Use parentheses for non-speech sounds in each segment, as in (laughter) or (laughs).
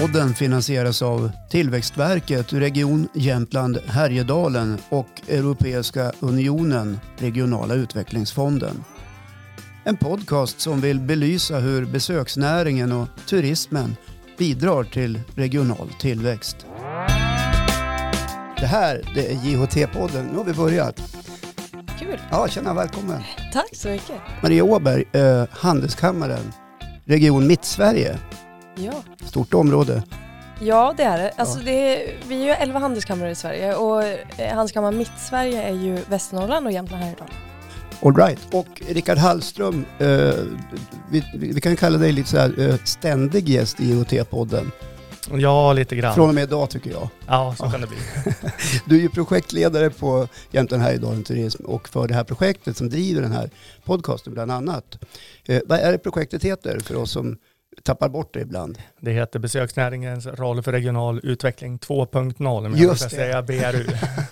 Podden finansieras av Tillväxtverket, Region Jämtland Härjedalen och Europeiska Unionen, Regionala utvecklingsfonden. En podcast som vill belysa hur besöksnäringen och turismen bidrar till regional tillväxt. Det här det är JHT-podden. Nu har vi börjat. Kul. Ja, tjena, välkommen. Tack så mycket. Maria Åberg, eh, Handelskammaren, Region Mittsverige. Ja, Stort område. ja det är det. Alltså det är, vi är ju 11 handelskamrar i Sverige och eh, Handelskammaren Mittsverige är ju Västernorrland och Jämtland Härjedalen. All right. Och Rickard Hallström, eh, vi, vi kan kalla dig lite så här, eh, ständig gäst i IoT-podden. Ja, lite grann. Från och med idag tycker jag. Ja, så Ja. kan det bli. (laughs) Du är ju projektledare på Jämtland Härjedalen Turism och för det här projektet som driver den här podcasten bland annat. Eh, vad är det projektet heter för oss som tappar bort det ibland? Det heter Besöksnäringens roll för regional utveckling 2.0, men jag Just det. säga BRU.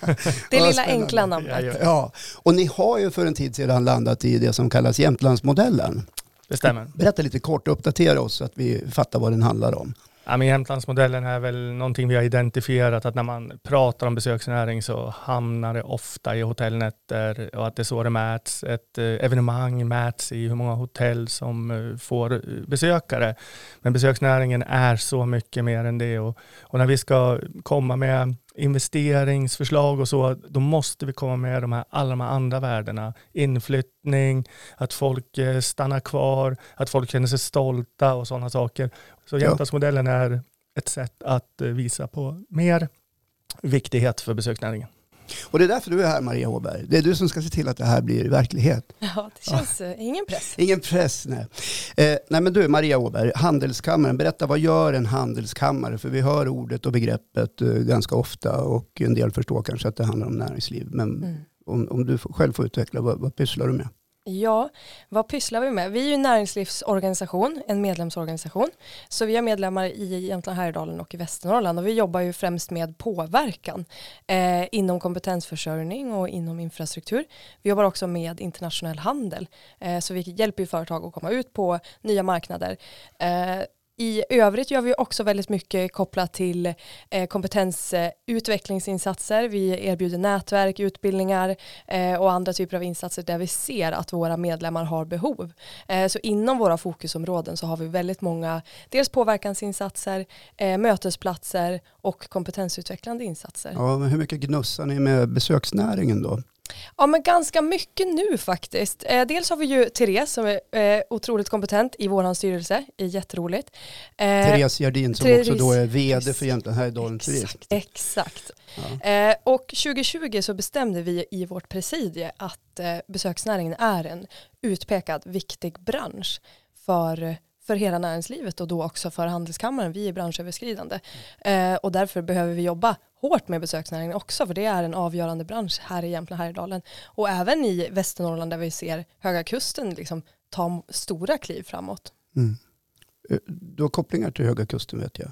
(laughs) Det lilla enkla namnet. Ja, och ni har ju för en tid sedan landat i det som kallas Jämtlandsmodellen. Det stämmer. Berätta lite kort och uppdatera oss så att vi fattar vad den handlar om. Ja, men Jämtlandsmodellen är väl någonting vi har identifierat att när man pratar om besöksnäring så hamnar det ofta i hotellnätter och att det är så det mäts. Ett eh, evenemang mäts i hur många hotell som eh, får eh, besökare. Men besöksnäringen är så mycket mer än det och, och när vi ska komma med investeringsförslag och så, då måste vi komma med de här, alla de här andra värdena. Inflyttning, att folk stannar kvar, att folk känner sig stolta och sådana saker. Så Ja. Jämtlandsmodellen är ett sätt att eh, visa på mer viktighet för besöksnäringen. Och det är därför du är här Maria Åberg. Det är du som ska se till att det här blir verklighet. (laughs) Ja, det känns eh, ingen press. Ingen press, nej. Eh, nej men du, Maria Åberg, Handelskammaren. Berätta, vad gör en handelskammare? För vi hör ordet och begreppet eh, ganska ofta och en del förstår kanske att det handlar om näringsliv. Men Mm. om, om du själv får utveckla, vad, vad pysslar du med? Ja, vad pysslar vi med? Vi är ju en näringslivsorganisation, en medlemsorganisation. Så vi har medlemmar i Jämtland Härjedalen och i Västernorrland och vi jobbar ju främst med påverkan eh, inom kompetensförsörjning och inom infrastruktur. Vi jobbar också med internationell handel eh, så vi hjälper ju företag att komma ut på nya marknader. Eh, i övrigt gör vi också väldigt mycket kopplat till eh, kompetensutvecklingsinsatser. Vi erbjuder nätverk, utbildningar eh, och andra typer av insatser där vi ser att våra medlemmar har behov. Eh, så inom våra fokusområden så har vi väldigt många dels påverkansinsatser, eh, mötesplatser och kompetensutvecklande insatser. Ja. Ja, men hur mycket gnussar ni med besöksnäringen då? Men ganska mycket nu faktiskt. Eh, dels har vi ju Therese som är eh, otroligt kompetent i våran styrelse, är jätteroligt. Eh, Therese Gerdin som Therese- också då är vd för Jämtland Härjedalen Turism. Exakt. Exakt. Ja. Eh, och 2020 så bestämde vi i vårt presidie att besöksnäringen är en utpekad viktig bransch för, för hela näringslivet och då också för handelskammaren. Vi är branschöverskridande eh, och därför behöver vi jobba hårt med besöksnäringen också för det är en avgörande bransch här i Jämtland Härjedalen och även i Västernorrland där vi ser Höga Kusten liksom ta stora kliv framåt. Mm. Eh, Du har kopplingar till Höga Kusten vet jag.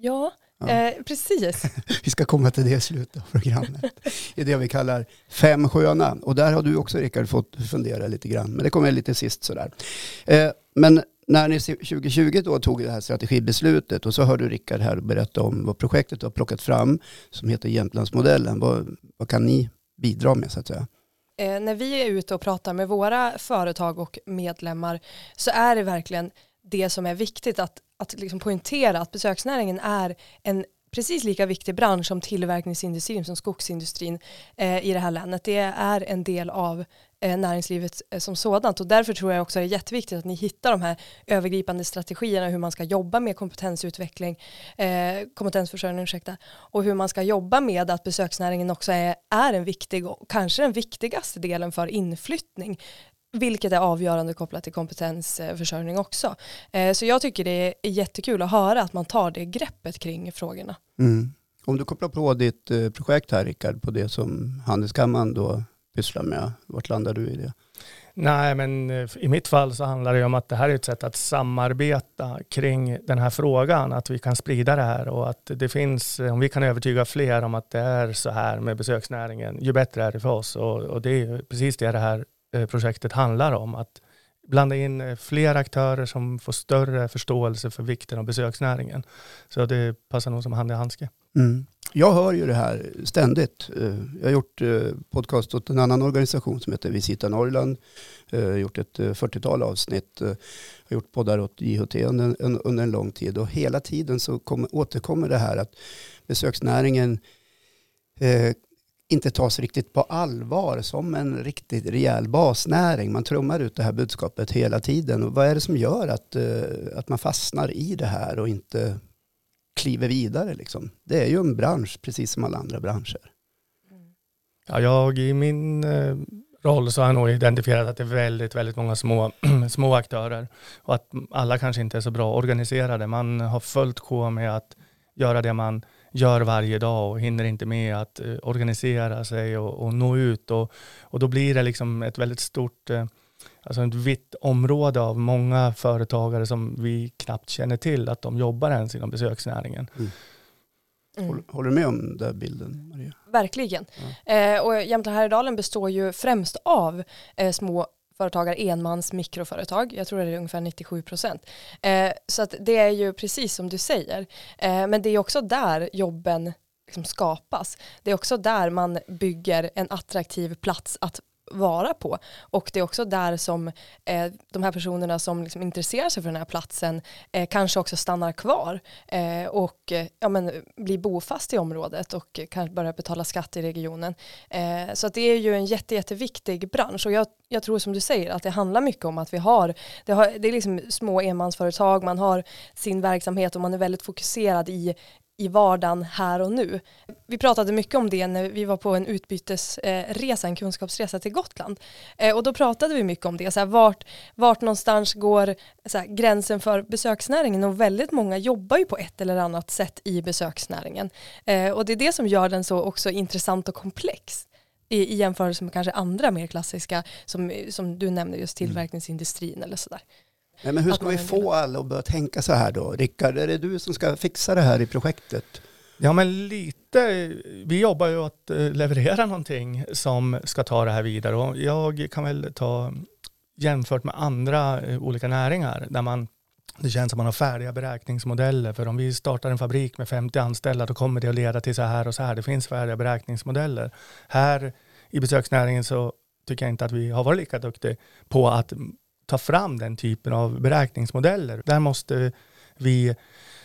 Ja, Ja. Eh, precis. (laughs) Vi ska komma till det i slutet av programmet. (laughs) I det vi kallar Fem sköna. Och där har du också Rickard fått fundera lite grann. Men det kommer lite sist sådär. Eh, men när ni 2020 då tog det här strategibeslutet och så hörde Rickard här berätta om vad projektet har plockat fram som heter Jämtlandsmodellen. Vad, vad kan ni bidra med så att säga? Eh, när vi är ute och pratar med våra företag och medlemmar så är det verkligen det som är viktigt att, att liksom poängtera att besöksnäringen är en precis lika viktig bransch som tillverkningsindustrin, som skogsindustrin eh, i det här länet. Det är en del av Eh, näringslivet eh, som sådant och därför tror jag också det är jätteviktigt att ni hittar de här övergripande strategierna hur man ska jobba med kompetensutveckling, eh, kompetensförsörjning ursäkta, och hur man ska jobba med att besöksnäringen också är, är en viktig och kanske den viktigaste delen för inflyttning vilket är avgörande kopplat till kompetensförsörjning också. Eh, Så jag tycker det är jättekul att höra att man tar det greppet kring frågorna. Mm. Om du kopplar på ditt eh, projekt här Rickard på det som Handelskammaren då pysslar med. Vart landar du i det? Nej, men eh, i mitt fall så handlar det om att det här är ett sätt att samarbeta kring den här frågan, att vi kan sprida det här och att det finns, eh, om vi kan övertyga fler om att det är så här med besöksnäringen, ju bättre är det för oss och, och det är precis det det här eh, projektet handlar om, att blanda in fler aktörer som får större förståelse för vikten av besöksnäringen. Så det passar nog som hand i handske. Mm. Jag hör ju det här ständigt. Eh, jag har gjort eh, podcast åt en annan organisation som heter Visita Norrland. Eh, jag har gjort ett 40-tal avsnitt. Jag har gjort poddar åt JHT under, under en lång tid och hela tiden så kom, återkommer det här att besöksnäringen eh, inte tas riktigt på allvar som en riktigt rejäl basnäring. Man trummar ut det här budskapet hela tiden. Och vad är det som gör att, eh, att man fastnar i det här och inte kliver vidare? Liksom? Det är ju en bransch precis som alla andra branscher. Ja, jag i min eh, roll så har jag nog identifierat att det är väldigt, väldigt många små, (clears throat) små aktörer och att alla kanske inte är så bra organiserade. Man har följt K med att göra det man gör varje dag och hinner inte med att eh, organisera sig och, och nå ut. Och, och då blir det liksom ett väldigt stort, eh, alltså ett vitt område av många företagare som vi knappt känner till att de jobbar ens inom besöksnäringen. Mm. Mm. Håller du med om den bilden, Maria? Verkligen. Ja. Eh, och Jämtland Härjedalen består ju främst av eh, små företagare, enmans mikroföretag. Jag tror det är ungefär 97 procent. Eh, så att det är ju precis som du säger. Eh, men det är också där jobben liksom skapas. Det är också där man bygger en attraktiv plats att vara på. Och det är också där som eh, de här personerna som liksom intresserar sig för den här platsen eh, kanske också stannar kvar eh, och eh, ja, men, blir bofast i området och kanske börjar betala skatt i regionen. Eh, så att det är ju en jätte, jätteviktig bransch och jag, jag tror som du säger att det handlar mycket om att vi har, det, har, det är liksom små enmansföretag, man har sin verksamhet och man är väldigt fokuserad i i vardagen här och nu. Vi pratade mycket om det när vi var på en utbytesresa, en kunskapsresa till Gotland. Eh, och då pratade vi mycket om det, så här, vart, vart någonstans går här, gränsen för besöksnäringen och väldigt många jobbar ju på ett eller annat sätt i besöksnäringen. Eh, och det är det som gör den så också intressant och komplex i, i jämförelse med kanske andra mer klassiska som, som du nämnde just mm. tillverkningsindustrin eller sådär. Nej, men hur ska vi få alla att börja tänka så här då? Rickard, är det du som ska fixa det här i projektet? Ja, men lite. Vi jobbar ju att eh, leverera någonting som ska ta det här vidare och jag kan väl ta jämfört med andra eh, olika näringar där man det känns som man har färdiga beräkningsmodeller för om vi startar en fabrik med 50 anställda då kommer det att leda till så här och så här. Det finns färdiga beräkningsmodeller. Här i besöksnäringen så tycker jag inte att vi har varit lika duktiga på att ta fram den typen av beräkningsmodeller. Där måste vi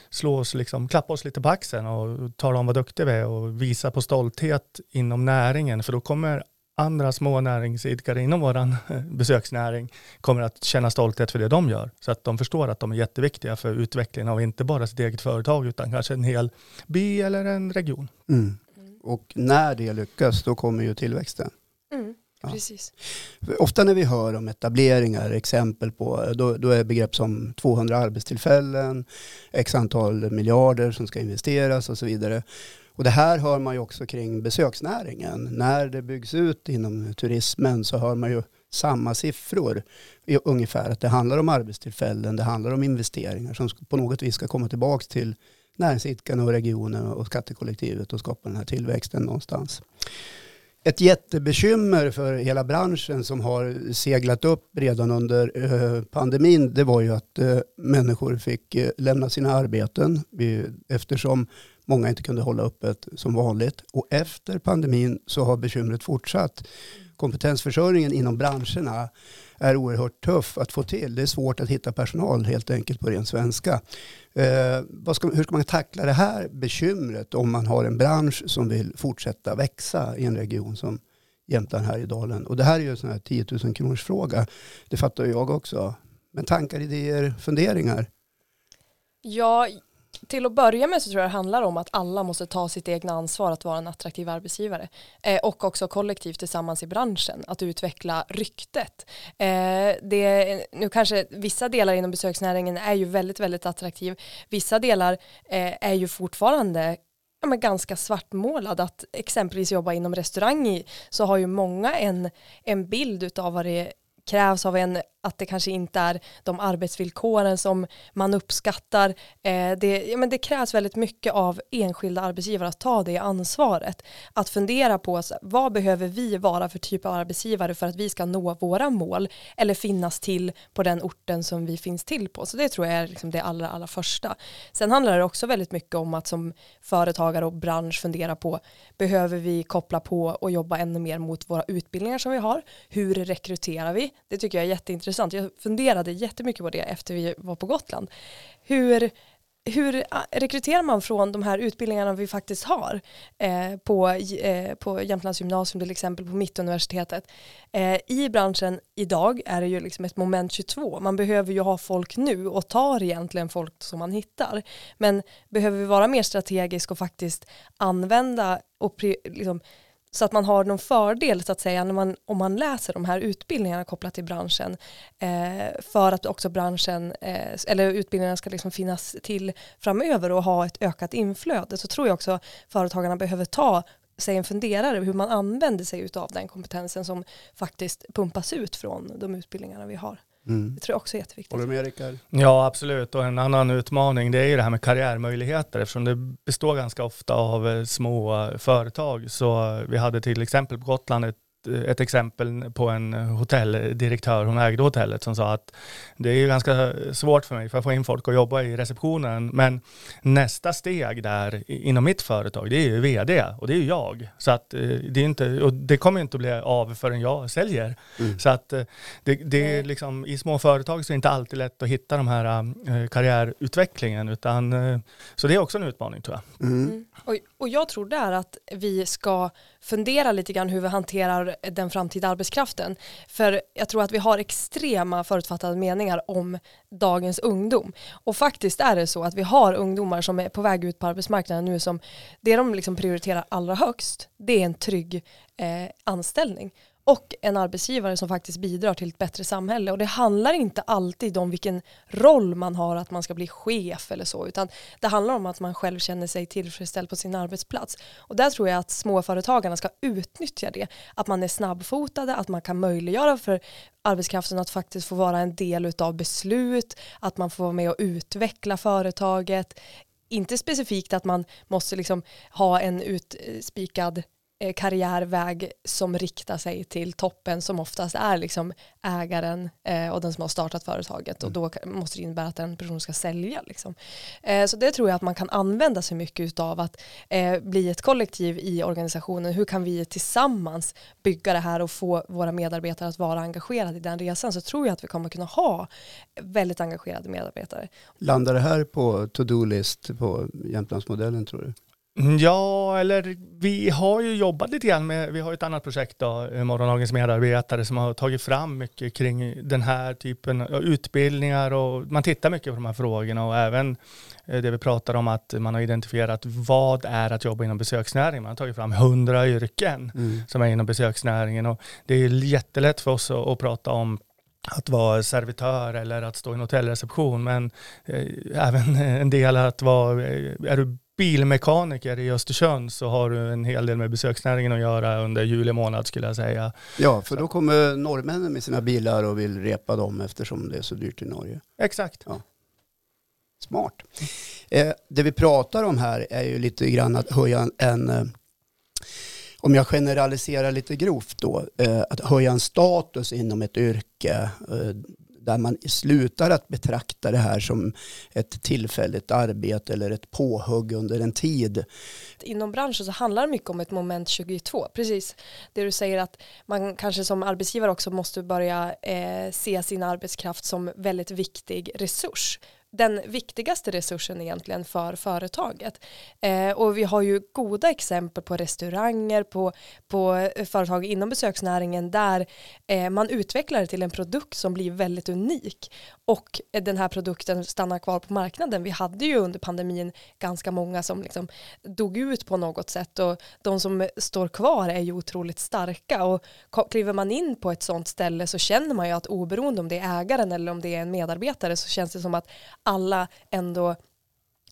slå oss, liksom, klappa oss lite på axeln och tala om vad duktiga vi är och visa på stolthet inom näringen. För då kommer andra små näringsidkare inom vår (laughs) besöksnäring kommer att känna stolthet för det de gör. Så att de förstår att de är jätteviktiga för utvecklingen av inte bara sitt eget företag utan kanske en hel by eller en region. Mm. Och när det lyckas då kommer ju tillväxten. Mm. Ja. Precis. Ofta när vi hör om etableringar, exempel på, då, då är begrepp som 200 arbetstillfällen, x antal miljarder som ska investeras och så vidare. Och det här hör man ju också kring besöksnäringen. När det byggs ut inom turismen så hör man ju samma siffror ungefär. Att det handlar om arbetstillfällen, det handlar om investeringar som på något vis ska komma tillbaka till näringsidkarna och regionen och skattekollektivet och skapa den här tillväxten någonstans ett jättebekymmer för hela branschen som har seglat upp redan under eh, pandemin, det var ju att eh, människor fick eh, lämna sina arbeten eftersom många inte kunde hålla öppet som vanligt. Och efter pandemin så har bekymret fortsatt. Kompetensförsörjningen inom branscherna är oerhört tuff att få till. Det är svårt att hitta personal helt enkelt på ren svenska. Eh, ska, hur ska man tackla det här bekymret om man har en bransch som vill fortsätta växa i en region som Jämtland Härjedalen? Och det här är ju en sån här 10 000 kronors fråga. Det fattar jag också. Men tankar, idéer, funderingar? Ja, till att börja med så tror jag det handlar om att alla måste ta sitt egna ansvar att vara en attraktiv arbetsgivare eh, och också kollektivt tillsammans i branschen att utveckla ryktet. Eh, det, nu kanske vissa delar inom besöksnäringen är ju väldigt, väldigt attraktiv. Vissa delar eh, är ju fortfarande ja, men ganska svartmålad att exempelvis jobba inom restaurang i, så har ju många en, en bild av vad det krävs av en att det kanske inte är de arbetsvillkoren som man uppskattar. Eh, det, ja, men det krävs väldigt mycket av enskilda arbetsgivare att ta det ansvaret. Att fundera på så, vad behöver vi vara för typ av arbetsgivare för att vi ska nå våra mål eller finnas till på den orten som vi finns till på. Så det tror jag är liksom det allra, allra första. Sen handlar det också väldigt mycket om att som företagare och bransch fundera på behöver vi koppla på och jobba ännu mer mot våra utbildningar som vi har. Hur rekryterar vi? Det tycker jag är jätteintressant. Jag funderade jättemycket på det efter vi var på Gotland. Hur, hur ah, rekryterar man från de här utbildningarna vi faktiskt har eh, på, eh, på Jämtlands gymnasium till exempel på Mittuniversitetet. Eh, I branschen idag är det ju liksom ett moment 22. Man behöver ju ha folk nu och tar egentligen folk som man hittar. Men behöver vi vara mer strategisk och faktiskt använda och liksom, så att man har någon fördel så att säga när man, om man läser de här utbildningarna kopplat till branschen eh, för att också branschen eh, eller utbildningarna ska liksom finnas till framöver och ha ett ökat inflöde så tror jag också företagarna behöver ta sig en funderare hur man använder sig av den kompetensen som faktiskt pumpas ut från de utbildningarna vi har. Mm. Det tror jag också är jätteviktigt. Håller du med Rickard? Ja, absolut. Och en annan utmaning det är ju det här med karriärmöjligheter eftersom det består ganska ofta av eh, små företag. Så vi hade till exempel på Gotland ett ett exempel på en hotelldirektör, hon ägde hotellet, som sa att det är ganska svårt för mig för att få in folk att jobba i receptionen, men nästa steg där inom mitt företag, det är ju vd och det är ju jag. Så att eh, det är inte, och det kommer inte att bli av förrän jag säljer. Mm. Så att eh, det, det är liksom, i små företag så är det inte alltid lätt att hitta de här karriärutvecklingen, utan så det är också en utmaning tror jag. Mm. Mm. Och, och jag tror där att vi ska fundera lite grann hur vi hanterar den framtida arbetskraften. För jag tror att vi har extrema förutfattade meningar om dagens ungdom. Och faktiskt är det så att vi har ungdomar som är på väg ut på arbetsmarknaden nu som det de liksom prioriterar allra högst det är en trygg eh, anställning och en arbetsgivare som faktiskt bidrar till ett bättre samhälle. Och det handlar inte alltid om vilken roll man har, att man ska bli chef eller så, utan det handlar om att man själv känner sig tillfredsställd på sin arbetsplats. Och där tror jag att småföretagarna ska utnyttja det, att man är snabbfotade, att man kan möjliggöra för arbetskraften att faktiskt få vara en del av beslut, att man får vara med och utveckla företaget, inte specifikt att man måste liksom ha en utspikad Eh, karriärväg som riktar sig till toppen som oftast är liksom ägaren eh, och den som har startat företaget och mm. då måste det innebära att den personen ska sälja. Liksom. Eh, så det tror jag att man kan använda sig mycket av att eh, bli ett kollektiv i organisationen. Hur kan vi tillsammans bygga det här och få våra medarbetare att vara engagerade i den resan så tror jag att vi kommer kunna ha väldigt engagerade medarbetare. Landar det här på to-do-list på Jämtlandsmodellen tror du? Ja, eller vi har ju jobbat lite grann med, vi har ett annat projekt då, eh, Morgondagens medarbetare som har tagit fram mycket kring den här typen av utbildningar och man tittar mycket på de här frågorna och även eh, det vi pratar om att man har identifierat vad är att jobba inom besöksnäringen. Man har tagit fram hundra yrken mm. som är inom besöksnäringen och det är jättelätt för oss att, att prata om att vara servitör eller att stå i en hotellreception men eh, även (laughs) en del att vara, är du bilmekaniker i Östersund så har du en hel del med besöksnäringen att göra under juli månad skulle jag säga. Ja, för då kommer norrmännen med sina bilar och vill repa dem eftersom det är så dyrt i Norge. Exakt. Ja. Smart. Eh, det vi pratar om här är ju lite grann att höja en, en eh, om jag generaliserar lite grovt då, eh, att höja en status inom ett yrke eh, där man slutar att betrakta det här som ett tillfälligt arbete eller ett påhugg under en tid. Inom branschen så handlar det mycket om ett moment 22, precis det du säger att man kanske som arbetsgivare också måste börja eh, se sin arbetskraft som väldigt viktig resurs den viktigaste resursen egentligen för företaget. Eh, och vi har ju goda exempel på restauranger, på, på företag inom besöksnäringen där eh, man utvecklar det till en produkt som blir väldigt unik och den här produkten stannar kvar på marknaden. Vi hade ju under pandemin ganska många som liksom dog ut på något sätt och de som står kvar är ju otroligt starka och kliver man in på ett sånt ställe så känner man ju att oberoende om det är ägaren eller om det är en medarbetare så känns det som att alla ändå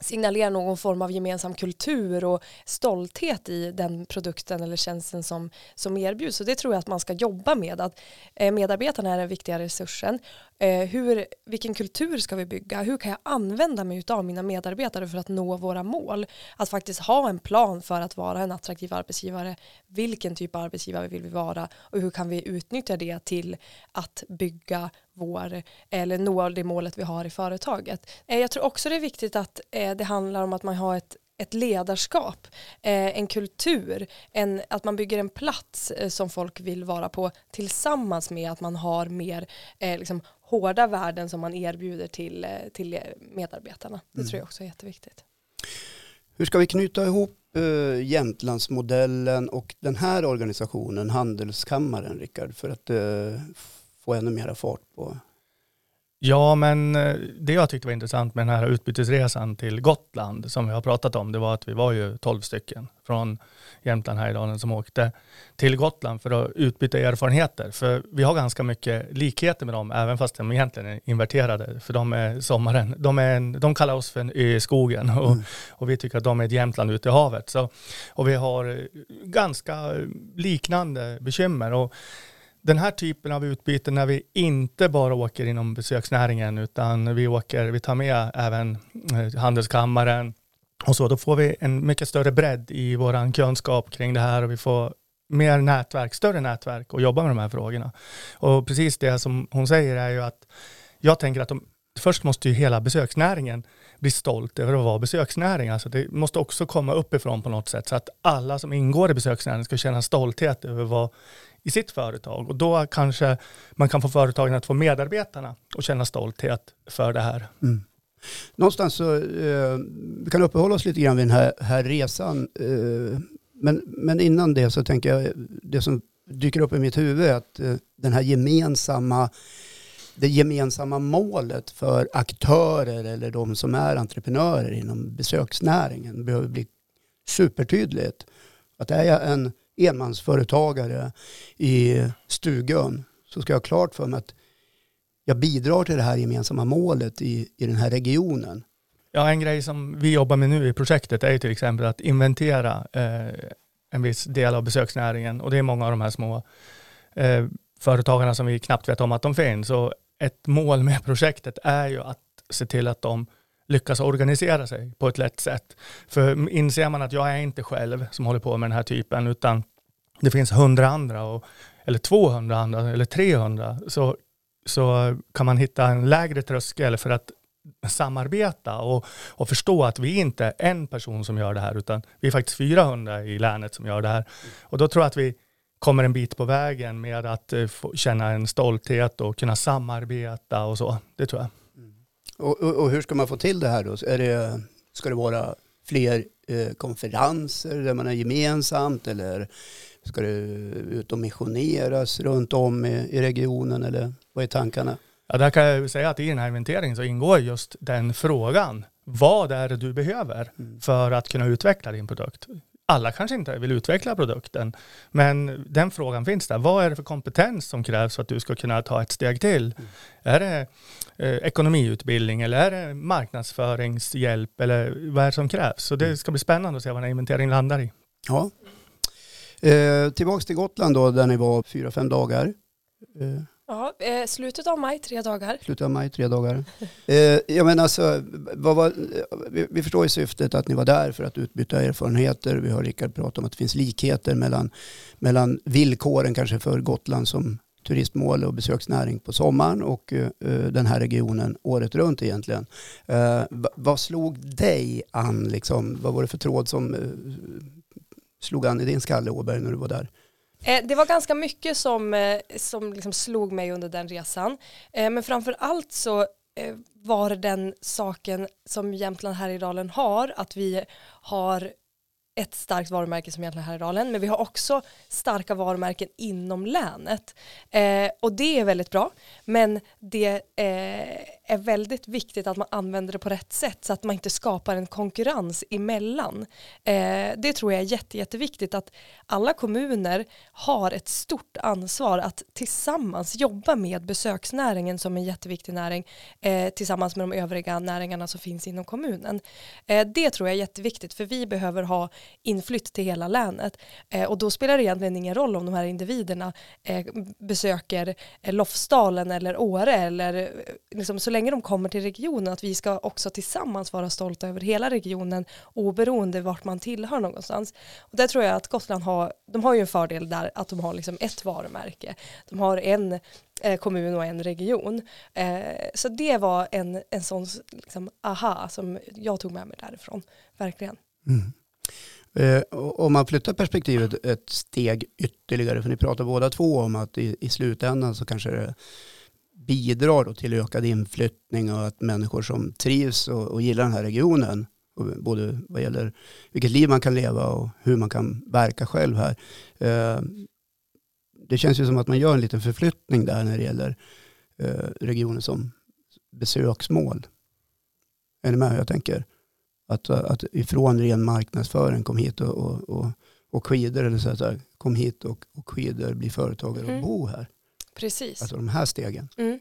signalerar någon form av gemensam kultur och stolthet i den produkten eller tjänsten som, som erbjuds. Så det tror jag att man ska jobba med. Att eh, medarbetarna är den viktiga resursen. Eh, hur, vilken kultur ska vi bygga? Hur kan jag använda mig av mina medarbetare för att nå våra mål? Att faktiskt ha en plan för att vara en attraktiv arbetsgivare. Vilken typ av arbetsgivare vill vi vara? Och hur kan vi utnyttja det till att bygga vår, eller nå det målet vi har i företaget. Eh, jag tror också det är viktigt att eh, det handlar om att man har ett ett ledarskap, eh, en kultur, en, att man bygger en plats som folk vill vara på tillsammans med att man har mer liksom, hårda värden som man erbjuder till, till medarbetarna. Det mm. tror jag också är jätteviktigt. Hur ska vi knyta ihop uh, Jämtlandsmodellen och den här organisationen, Handelskammaren, Rickard, för att uh, få ännu mera fart på? Ja, men eh, det jag tyckte var intressant med den här utbytesresan till Gotland som vi har pratat om, det var att vi var ju tolv stycken från Jämtland, Härjedalen som åkte till Gotland för att utbyta erfarenheter. För vi har ganska mycket likheter med dem, även fast de egentligen är inverterade. För de är sommaren, de, är en, de kallar oss för en ö i skogen och, mm. och vi tycker att de är ett Jämtland ute i havet. Så, och vi har ganska liknande bekymmer. Och den här typen av utbyte när vi inte bara åker inom besöksnäringen utan vi åker, vi tar med även eh, handelskammaren och så, då får vi en mycket större bredd i vår kunskap kring det här och vi får mer nätverk, större nätverk och jobba med de här frågorna. Och precis det som hon säger är ju att jag tänker att de, först måste ju hela besöksnäringen bli stolt över att vara besöksnäring. Alltså det måste också komma uppifrån på något sätt så att alla som ingår i besöksnäringen ska känna stolthet över vad i sitt företag. Och då kanske man kan få företagen att få medarbetarna att känna stolthet för det här. Mm. Någonstans så, eh, vi kan uppehålla oss lite grann vid den här, här resan. Eh, men, men innan det så tänker jag, det som dyker upp i mitt huvud är att eh, den här gemensamma det gemensamma målet för aktörer eller de som är entreprenörer inom besöksnäringen behöver bli supertydligt. Att är jag en enmansföretagare i Stugön så ska jag ha klart för mig att jag bidrar till det här gemensamma målet i, i den här regionen. Ja, en grej som vi jobbar med nu i projektet är ju till exempel att inventera eh, en viss del av besöksnäringen och det är många av de här små eh, företagarna som vi knappt vet om att de finns. Och ett mål med projektet är ju att se till att de lyckas organisera sig på ett lätt sätt. För inser man att jag är inte själv som håller på med den här typen, utan det finns hundra andra, och, eller 200 andra, eller 300, så, så kan man hitta en lägre tröskel för att samarbeta och, och förstå att vi inte är en person som gör det här, utan vi är faktiskt 400 i länet som gör det här. Och då tror jag att vi kommer en bit på vägen med att uh, känna en stolthet och kunna samarbeta och så. Det tror jag. Och, och, och, hur ska man få till det här då? Är det, ska det vara fler eh, konferenser där man är gemensamt eller ska det ut och missioneras runt om i, i regionen eller vad är tankarna? Ja, där kan jag säga att i den här inventeringen så ingår just den frågan. Vad är det du behöver mm. för att kunna utveckla din produkt? Alla kanske inte vill utveckla produkten, men den frågan finns där. Vad är det för kompetens som krävs för att du ska kunna ta ett steg till? Mm. Är det eh, ekonomiutbildning eller är det marknadsföringshjälp eller vad är det som krävs? Så det ska bli spännande att se vad den här inventeringen landar i. Ja. Eh, tillbaks till Gotland då, där ni var fyra, fem dagar. Eh. Ja, eh, slutet av maj, tre dagar. Slutet av maj, tre dagar. eh, jag menar alltså, vad var, vi, vi, förstår ju syftet att ni var där för att utbyta erfarenheter. Vi har Rickard prata om att det finns likheter mellan, mellan villkoren kanske för Gotland som turistmål och besöksnäring på sommaren och eh, den här regionen året runt egentligen. Eh, vad slog dig an, liksom? vad var det för tråd som eh, slog an i din skalle, Åberg, när du var där? Eh, det var ganska mycket som, eh, som liksom slog mig under den resan. Eh, men framför allt så var det den saken som Jämtland Härjedalen har, att vi har ett starkt varumärke som Jämtland Härjedalen, men vi har också starka varumärken inom länet. Eh, och det är väldigt bra, men det eh, är väldigt viktigt att man använder det på rätt sätt så att man inte skapar en konkurrens emellan. Eh, det tror jag är jätte, jätteviktigt att alla kommuner har ett stort ansvar att tillsammans jobba med besöksnäringen som en jätteviktig näring eh, tillsammans med de övriga näringarna som finns inom kommunen. Eh, det tror jag är jätteviktigt för vi behöver ha inflytt till hela länet eh, och då spelar det egentligen ingen roll om de här individerna eh, besöker eh, Lofsdalen eller Åre eller eh, liksom, så länge de kommer till regionen att vi ska också tillsammans vara stolta över hela regionen oberoende vart man tillhör någonstans. Och där tror jag att Gotland har, de har ju en fördel där att de har liksom ett varumärke. De har en eh, kommun och en region. Eh, så det var en, en sån liksom, aha som jag tog med mig därifrån, verkligen. Mm. Eh, om man flyttar perspektivet ett steg ytterligare, för ni pratar båda två om att i, i slutändan så kanske det bidrar till ökad inflyttning och att människor som trivs och, och gillar den här regionen, både vad gäller vilket liv man kan leva och hur man kan verka själv här. Eh, det känns ju som att man gör en liten förflyttning där när det gäller eh, regionen som besöksmål. Är ni med hur jag tänker? Att, att ifrån ren marknadsföring kom hit och, och, och, och skidor, eller så här, kom hit och, och skidor, bli företagare och mm. bo här. Precis. Alltså de här stegen. Mm.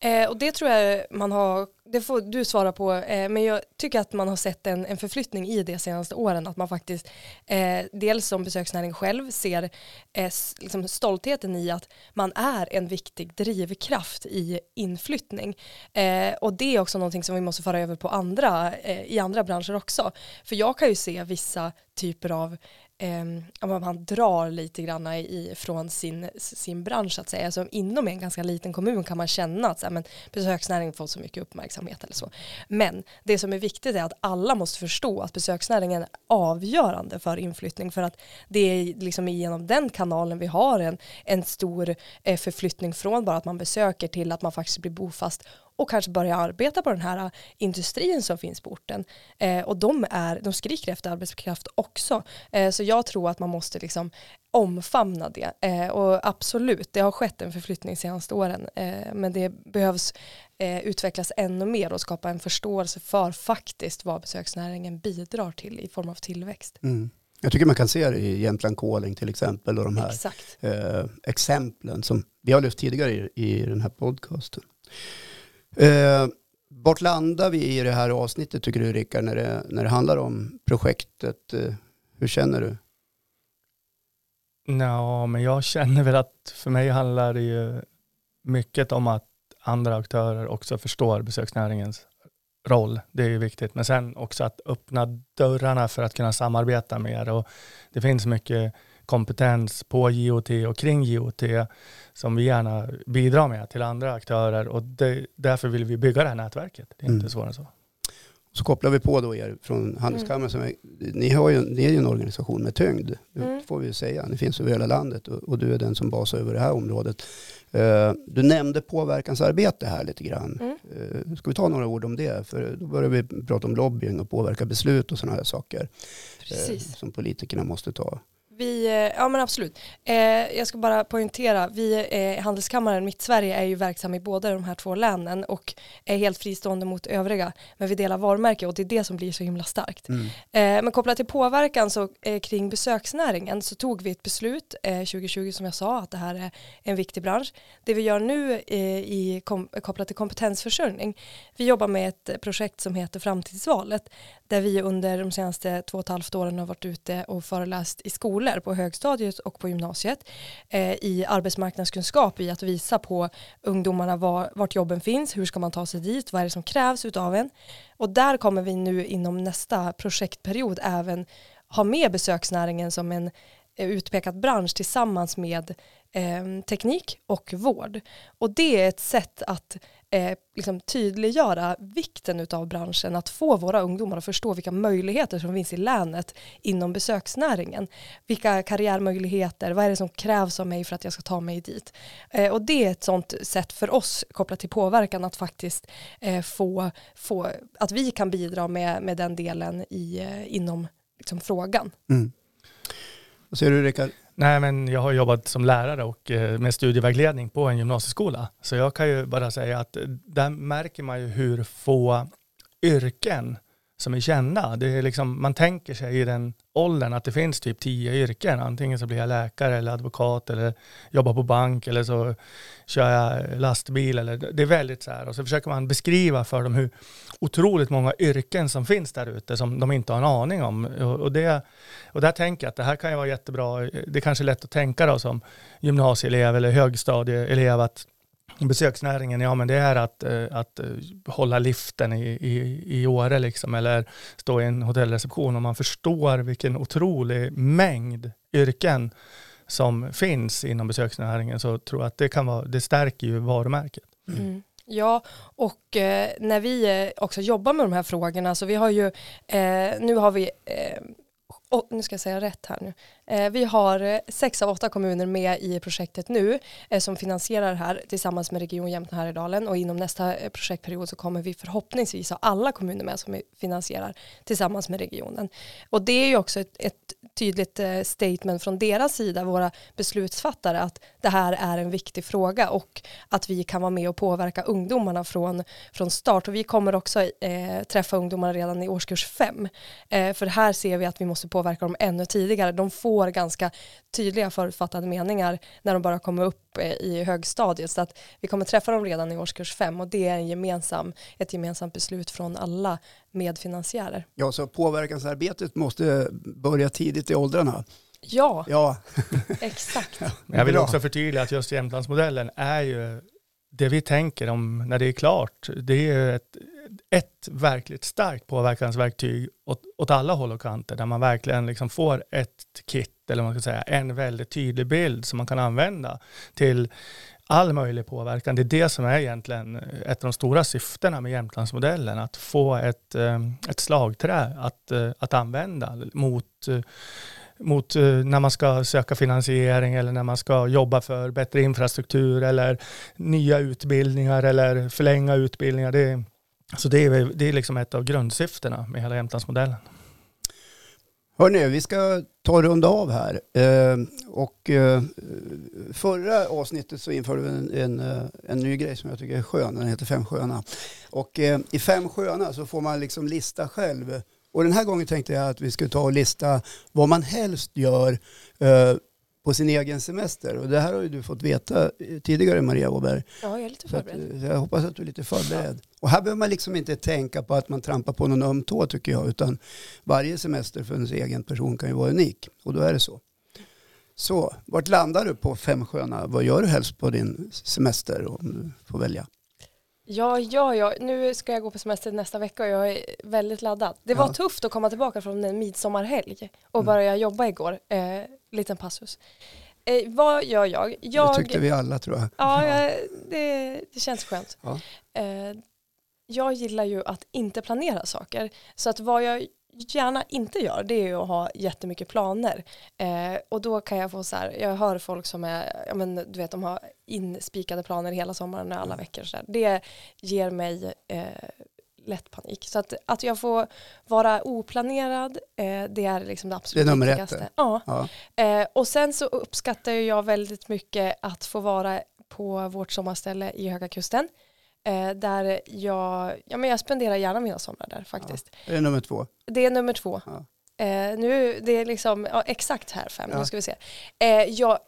Ja. Eh, och det tror jag man har, det får du svara på, eh, men jag tycker att man har sett en, en förflyttning i de senaste åren, att man faktiskt eh, dels som besöksnäring själv ser eh, liksom stoltheten i att man är en viktig drivkraft i inflyttning. Eh, och det är också någonting som vi måste föra över på andra, eh, i andra branscher också. För jag kan ju se vissa typer av eh, man drar lite grann i, från sin, sin bransch att säga. Alltså, inom en ganska liten kommun kan man känna att så här, men, besöksnäringen får så mycket uppmärksamhet eller så. Men det som är viktigt är att alla måste förstå att besöksnäringen är avgörande för inflyttning för att det är liksom genom den kanalen vi har en, en stor eh, förflyttning från bara att man besöker till att man faktiskt blir bofast och kanske börja arbeta på den här industrin som finns på orten. Eh, och de, är, de skriker efter arbetskraft också. Eh, så jag tror att man måste liksom omfamna det. Eh, och absolut, det har skett en förflyttning senaste åren. Eh, men det behövs eh, utvecklas ännu mer och skapa en förståelse för faktiskt vad besöksnäringen bidrar till i form av tillväxt. Mm. Jag tycker man kan se det i Jämtland Calling till exempel och de här eh, exemplen som vi har lyft tidigare i, i den här podcasten. Eh, vart landar vi i det här avsnittet tycker du Rickard när det, när det handlar om projektet? Eh, hur känner du? Ja, men jag känner väl att för mig handlar det ju mycket om att andra aktörer också förstår besöksnäringens roll. Det är ju viktigt. Men sen också att öppna dörrarna för att kunna samarbeta mer. Och det finns mycket kompetens på JOT och kring JOT som vi gärna bidrar med till andra aktörer och det, därför vill vi bygga det här nätverket. Det är mm. inte svårare än så. Så kopplar vi på då er från Handelskammaren. Är, ni, har ju, ni är ju en organisation med tyngd, det mm. får vi ju säga. Ni finns över hela landet och, och, du är den som basar över det här området. Uh, du nämnde påverkansarbete här lite grann. Mm. Uh, ska vi ta några ord om det? För då börjar vi prata om lobbying och påverka beslut och sådana här saker. Uh, som politikerna måste ta vi, eh, ja men absolut. Eh, jag ska bara poängtera, vi eh, Handelskammaren Mitt-Sverige är ju verksam i båda de här två länen och är helt fristående mot övriga. Men vi delar varumärke och det är det som blir så himla starkt. Mm. Eh, men kopplat till påverkan så eh, kring besöksnäringen så tog vi ett beslut 2020 eh, som jag sa att det här är en viktig bransch. Det vi gör nu i kom, kopplat till kompetensförsörjning, vi jobbar med ett projekt som heter Framtidsvalet där vi under de senaste två och ett halvt åren har varit ute och föreläst i skolor på högstadiet och på gymnasiet eh, i arbetsmarknadskunskap i att visa på ungdomarna var, vart jobben finns, hur ska man ta sig dit, vad är det som krävs utav en. Och där kommer vi nu inom nästa projektperiod även ha med besöksnäringen som en eh, utpekad bransch tillsammans med eh, teknik och vård. Och det är ett sätt att eh, liksom tydliggöra vikten av branschen, att få våra ungdomar att förstå vilka möjligheter som finns i länet inom besöksnäringen. Vilka karriärmöjligheter, vad är det som krävs av mig för att jag ska ta mig dit? Eh, och det är ett sånt sätt för oss kopplat till påverkan att faktiskt eh, få, få, att vi kan bidra med, med den delen i, eh, inom liksom, frågan. Mm. Vad säger du Rickard? Nej, men jag har jobbat som lärare och eh, med studievägledning på en gymnasieskola. Så jag kan ju bara säga att eh, där märker man ju hur få yrken som är kända. Det är liksom, man tänker sig i den åldern att det finns typ tio yrken. Antingen så blir jag läkare eller advokat eller jobbar på bank eller så kör jag lastbil. Eller, det är väldigt så här. Och så försöker man beskriva för dem hur otroligt många yrken som finns där ute som de inte har en aning om. Och, och, det, och där tänker jag att det här kan ju vara jättebra. Det är kanske är lätt att tänka då som gymnasieelev eller högstadieelev att besöksnäringen, ja men det är att, eh, att eh, hålla liften i, i, i Åre liksom, eller stå i en hotellreception. Om man förstår vilken otrolig mängd yrken som finns inom besöksnäringen så tror jag att det kan vara, det stärker ju varumärket. Mm. mm. Ja, och eh, när vi eh, också jobbar med de här frågorna så vi har ju, eh, nu har vi oh, nu ska jag säga rätt här nu. Eh, vi har eh, sex av åtta kommuner med i projektet nu eh, som finansierar det här tillsammans med Region Jämtland Härjedalen och inom nästa projektperiod så kommer vi förhoppningsvis ha alla kommuner med som finansierar tillsammans med regionen. Och det är ju också ett, ett tydligt statement från deras sida, våra beslutsfattare, att det här är en viktig fråga och att vi kan vara med och påverka ungdomarna från, från start. Och vi kommer också eh, träffa ungdomarna redan i årskurs fem. Eh, för här ser vi att vi måste påverka dem ännu tidigare. De får ganska tydliga förutfattade meningar när de bara kommer upp eh, i högstadiet. Så att vi kommer träffa dem redan i årskurs fem och det är en gemensam, ett gemensamt beslut från alla medfinansiärer. Ja, så påverkansarbetet måste börja tidigt i åldrarna. Ja, ja. exakt. Ja, (laughs) jag vill också förtydliga att just Jämtlandsmodellen är ju det vi tänker om när det är klart. Det är ett, ett verkligt starkt påverkansverktyg åt, åt alla håll och kanter där man verkligen liksom får ett kit eller man ska säga en väldigt tydlig bild som man kan använda till all möjlig påverkan. Det är det som är egentligen eh, ett av de stora syftena med Jämtlandsmodellen, att få ett, eh, ett slagträ att, eh, att använda mot mot eh, när man ska söka finansiering eller när man ska jobba för bättre infrastruktur eller nya utbildningar eller förlänga utbildningar. Det, så alltså det är, det är liksom ett av grundsyftena med hela Jämtlandsmodellen. Hörrni, vi ska ta och runda av här. Eh, och eh, förra avsnittet så införde vi en, en, en, ny grej som jag tycker är skön. Den heter Fem sköna. Och i Fem sköna så får man liksom lista själv. Och den här gången tänkte jag att vi skulle ta och lista vad man helst gör eh, på sin egen semester. Och det här har ju du fått veta eh, tidigare Maria Åberg. Ja, jag är lite förberedd. Att, jag hoppas att du är lite förberedd. Och här behöver man liksom inte tänka på att man trampar på någon öm tå tycker jag, utan varje semester för ens egen person kan ju vara unik. Och då är det så. Så, vart landar du på fem sköna? Vad gör du helst på din semester om du får välja? Ja, ja, ja, nu ska jag gå på semester nästa vecka och jag är väldigt laddad. Det var ja. tufft att komma tillbaka från en midsommarhelg och mm. börja jobba igår. Eh, liten passus. Eh, vad gör jag? jag? Det tyckte vi alla tror jag. Ja, jag, det, det, känns skönt. Ja. Eh, jag gillar ju att inte planera saker. Så att vad jag gärna inte gör det är ju att ha jättemycket planer. Eh, och då kan jag få så här, jag hör folk som är, ja men du vet de har inspikade planer hela sommaren alla veckor. Så där. Det ger mig eh, lätt panik. Så att, att jag får vara oplanerad, eh, det är liksom det absolut det är nummer viktigaste. Ett, ja. ja. Eh, och sen så uppskattar jag väldigt mycket att få vara på vårt sommarställe i Höga Kusten. Eh, där jag, ja men jag spenderar gärna mina somrar där faktiskt. Ja. Det är nummer två. Det är nummer två. Ja. Eh, nu, det är liksom, ja, exakt här fem, nu ska vi se. Eh, jag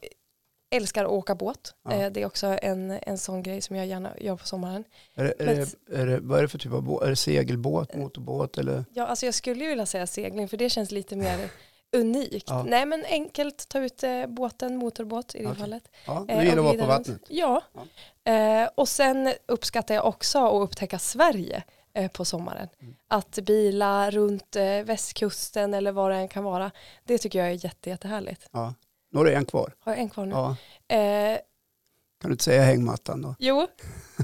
älskar att åka båt. Eh, det är också en, en sån grej som jag gärna gör på sommaren. Är det, är Men, det, är det, vad är det för typ av båt? Är det segelbåt, motorbåt eller? Ja, alltså jag skulle ju vilja säga segling för det känns lite mer unikt. Ja. Nej men enkelt, ta ut eh, båten, motorbåt i det okay. fallet. Ja, du gillar att vara på vattnet? Ja. ja. Eh, och sen uppskattar jag också att upptäcka Sverige eh, på sommaren. Mm. Att bila runt eh, västkusten eller vad det än kan vara. Det tycker jag är jätte, jättehärligt. Ja. Nu har du en kvar. Har jag en kvar nu? Ja. Eh, kan du inte säga hängmattan då? Jo,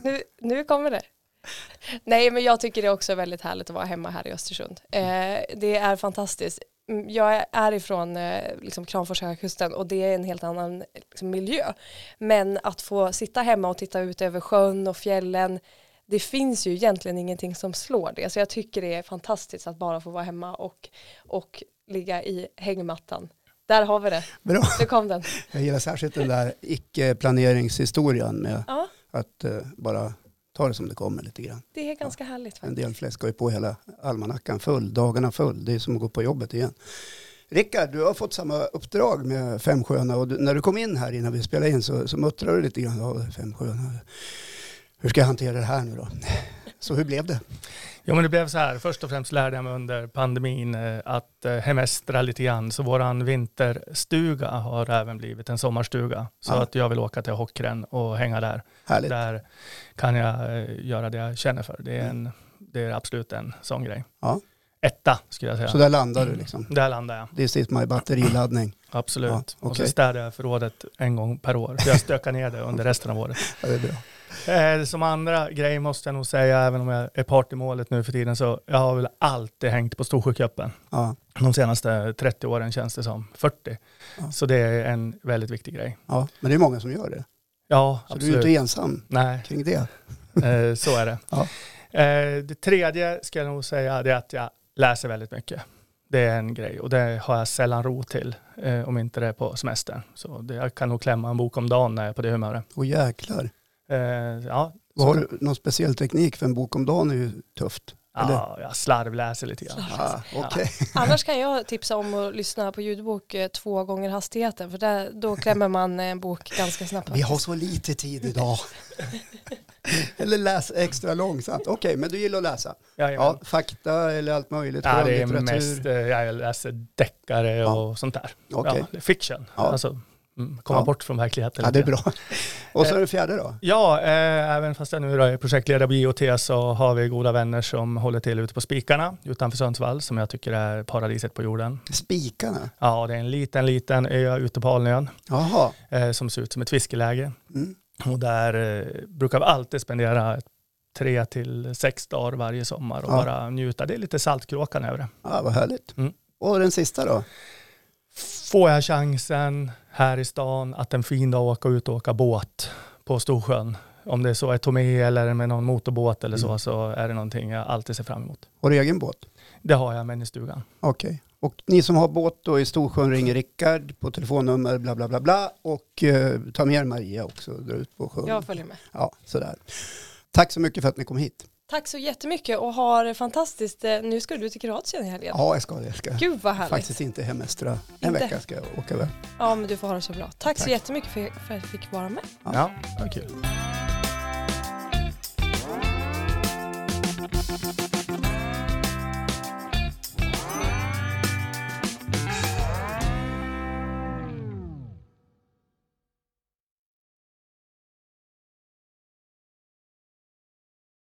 nu, nu kommer det. Nej men jag tycker det är också väldigt härligt att vara hemma här i Östersund. Eh, det är fantastiskt. Mm, jag är ifrån eh, liksom Kramfors kusten och det är en helt annan liksom, miljö. Men att få sitta hemma och titta ut över sjön och fjällen det finns ju egentligen ingenting som slår det. Så jag tycker det är fantastiskt att bara få vara hemma och, och ligga i hängmattan Där har vi det. Bra. Nu kom den. Jag gillar särskilt den där icke-planeringshistorien med Ja, att eh, bara ta det som det kommer lite grann. det är ganska härligt En faktiskt. del fläsk har ju på hela almanackan full, dagarna full. Det är som att gå på jobbet igen. Rickard, du har fått samma uppdrag med Femsjöarna och du, när du kom in här innan vi spelade in så, så muttrade du lite grann. Ja, Femsjöarna, hur ska jag hantera det här nu då? Så hur blev det? Jo men det blev så här, först och främst lärde jag mig under pandemin eh, att eh, hemestra lite grann. Så våran vinterstuga har även blivit en sommarstuga. Så Ja. att jag vill åka till Hockren och hänga där. Härligt. Där kan jag eh, göra det jag känner för. Det är, en, det är absolut en sån grej. Ja. Etta skulle jag säga. Så där landar du liksom. Där landar jag, This is my batteriladdning. (laughs) absolut. Ja, Och okej. så städar jag förrådet en gång per år. För jag stökar ner det under resten av året. (laughs) Ja, det är bra. Eh, som andra grej måste jag nog säga, även om jag är part i målet nu för tiden, så jag har väl alltid hängt på Storsjöcupen. Ja, De senaste 30 åren känns det som 40. Ja. Så det är en väldigt viktig grej. ja, men det är många som gör det. Ja, Så du är absolut. inte ensam Nej, kring det. (laughs) eh, så är det. Ja. Eh, det tredje ska jag nog säga det är att jag läser väldigt mycket. Det är en grej och det har jag sällan ro till eh, om inte det är på semestern. Så det, jag kan nog klämma en bok om dagen när jag är på det humöret. Och jäklar. Eh, ja, Vad så- har du någon speciell teknik? För en bok om dagen är ju tufft. Eller? ja, jag slarvläser lite grann. Ah, Okej. (laughs) Annars kan jag tipsa om att lyssna på ljudbok eh, två gånger hastigheten för där, då klämmer man en bok ganska snabbt. Vi har så lite tid idag. (laughs) eller läs extra långsamt. Okej, men du gillar att läsa. Jajamän. Ja, fakta eller allt möjligt. Ja, det är mest, eh, jag läser deckare Ja. och sånt där. Okej. Ja, fiction, Ja. alltså komma Ja. bort från verkligheten. Ja, det är bra. Och så är det fjärde då. Ja, eh, även fast jag nu är projektledare på IoT så har vi goda vänner som håller till ute på Spikarna utanför Sundsvall som jag tycker är paradiset på jorden. Spikarna. Ja, det är en liten, liten ö ute på Alnön eh, som ser ut som ett fiskeläge. Mm. Och där eh, brukar vi alltid spendera tre till sex dagar varje sommar och Ja. bara njuta. Det är lite saltkråkan över det. Ja, vad härligt. Mm. Och den sista då? Får jag chansen här i stan att en fin dag åka ut och åka båt på Storsjön, om det så är Tomé eller med någon motorbåt eller så, Mm. så är det någonting jag alltid ser fram emot. Har du egen båt? Det har jag med i stugan. Okej. Och ni som har båt då i Storsjön ringer Rickard på telefonnummer bla bla bla bla och eh, ta med er Maria också och dra ut på sjön. Jag följer med. Ja, sådär. Tack så mycket för att ni kom hit. Tack så jättemycket och har det fantastiskt. eh, Nu ska du till Kroatien i helgen. Ja, jag ska det. Ska Gud vad härligt. faktiskt inte hemestra. En Inte? vecka ska jag åka iväg. Ja men du får ha det så bra. Tack, så Tack. jättemycket för, för att jag fick vara med. Ja. Ja, kul.